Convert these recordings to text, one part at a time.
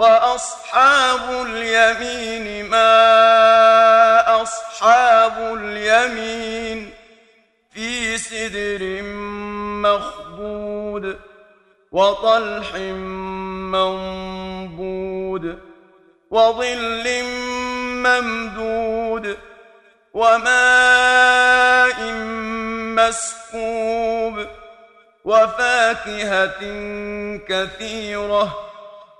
وأصحاب اليمين ما أصحاب اليمين في سدر مخضود وطلح منضود وظل ممدود وماء مسكوب وفاكهة كثيرة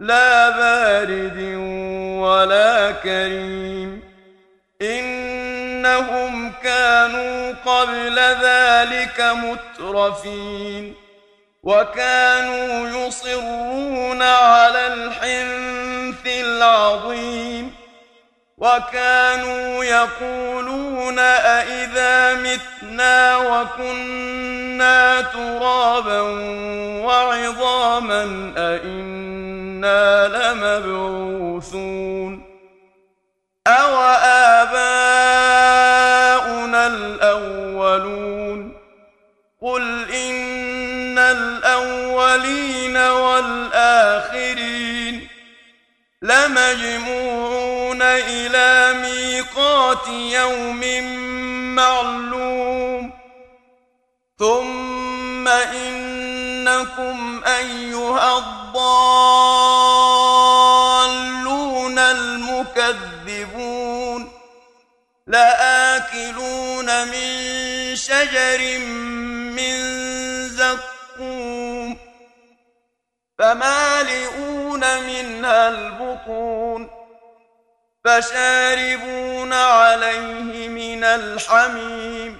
لا بارد ولا كريم. إنهم كانوا قبل ذلك مترفين. وكانوا يصرون على الحنث العظيم. وكانوا يقولون أئذا متنا وكنا ترابا وعظاما أئنا لمبعوثون أو آباؤنا الأولون قل إن الأولين والآخرين لمجموعون إلى ميقات يوم معلوم ثم إنكم أيها الضالون المكذبون لآكلون من شجر من زقوم فمالئون منها البطون فشاربون عليه من الحميم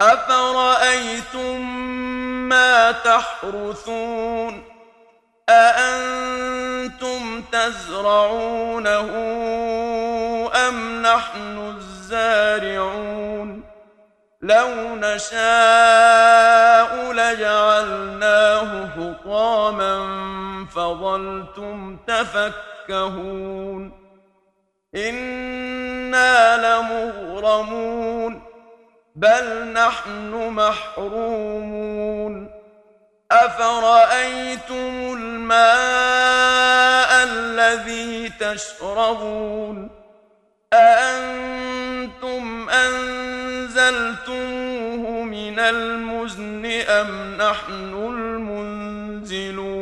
أفرأيتم ما تحرثون أأنتم تزرعونه أم نحن الزارعون لو نشاء لجعلناه حطاما فظلتم تفكهون إنا لمغرمون بل نحن محرومون أفرأيتم الماء الذي تشربون أأنتم أنزلتموه من المزن أم نحن المنزلون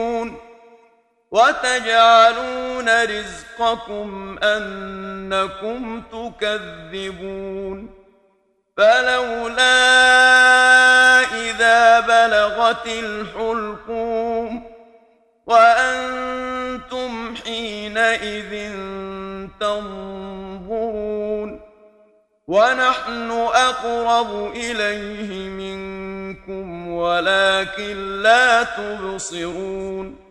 وتجعلون رزقكم أنكم تكذبون. فلولا إذا بلغت الحلقوم وأنتم حينئذ تنظرون. ونحن أقرب إليه منكم ولكن لا تبصرون.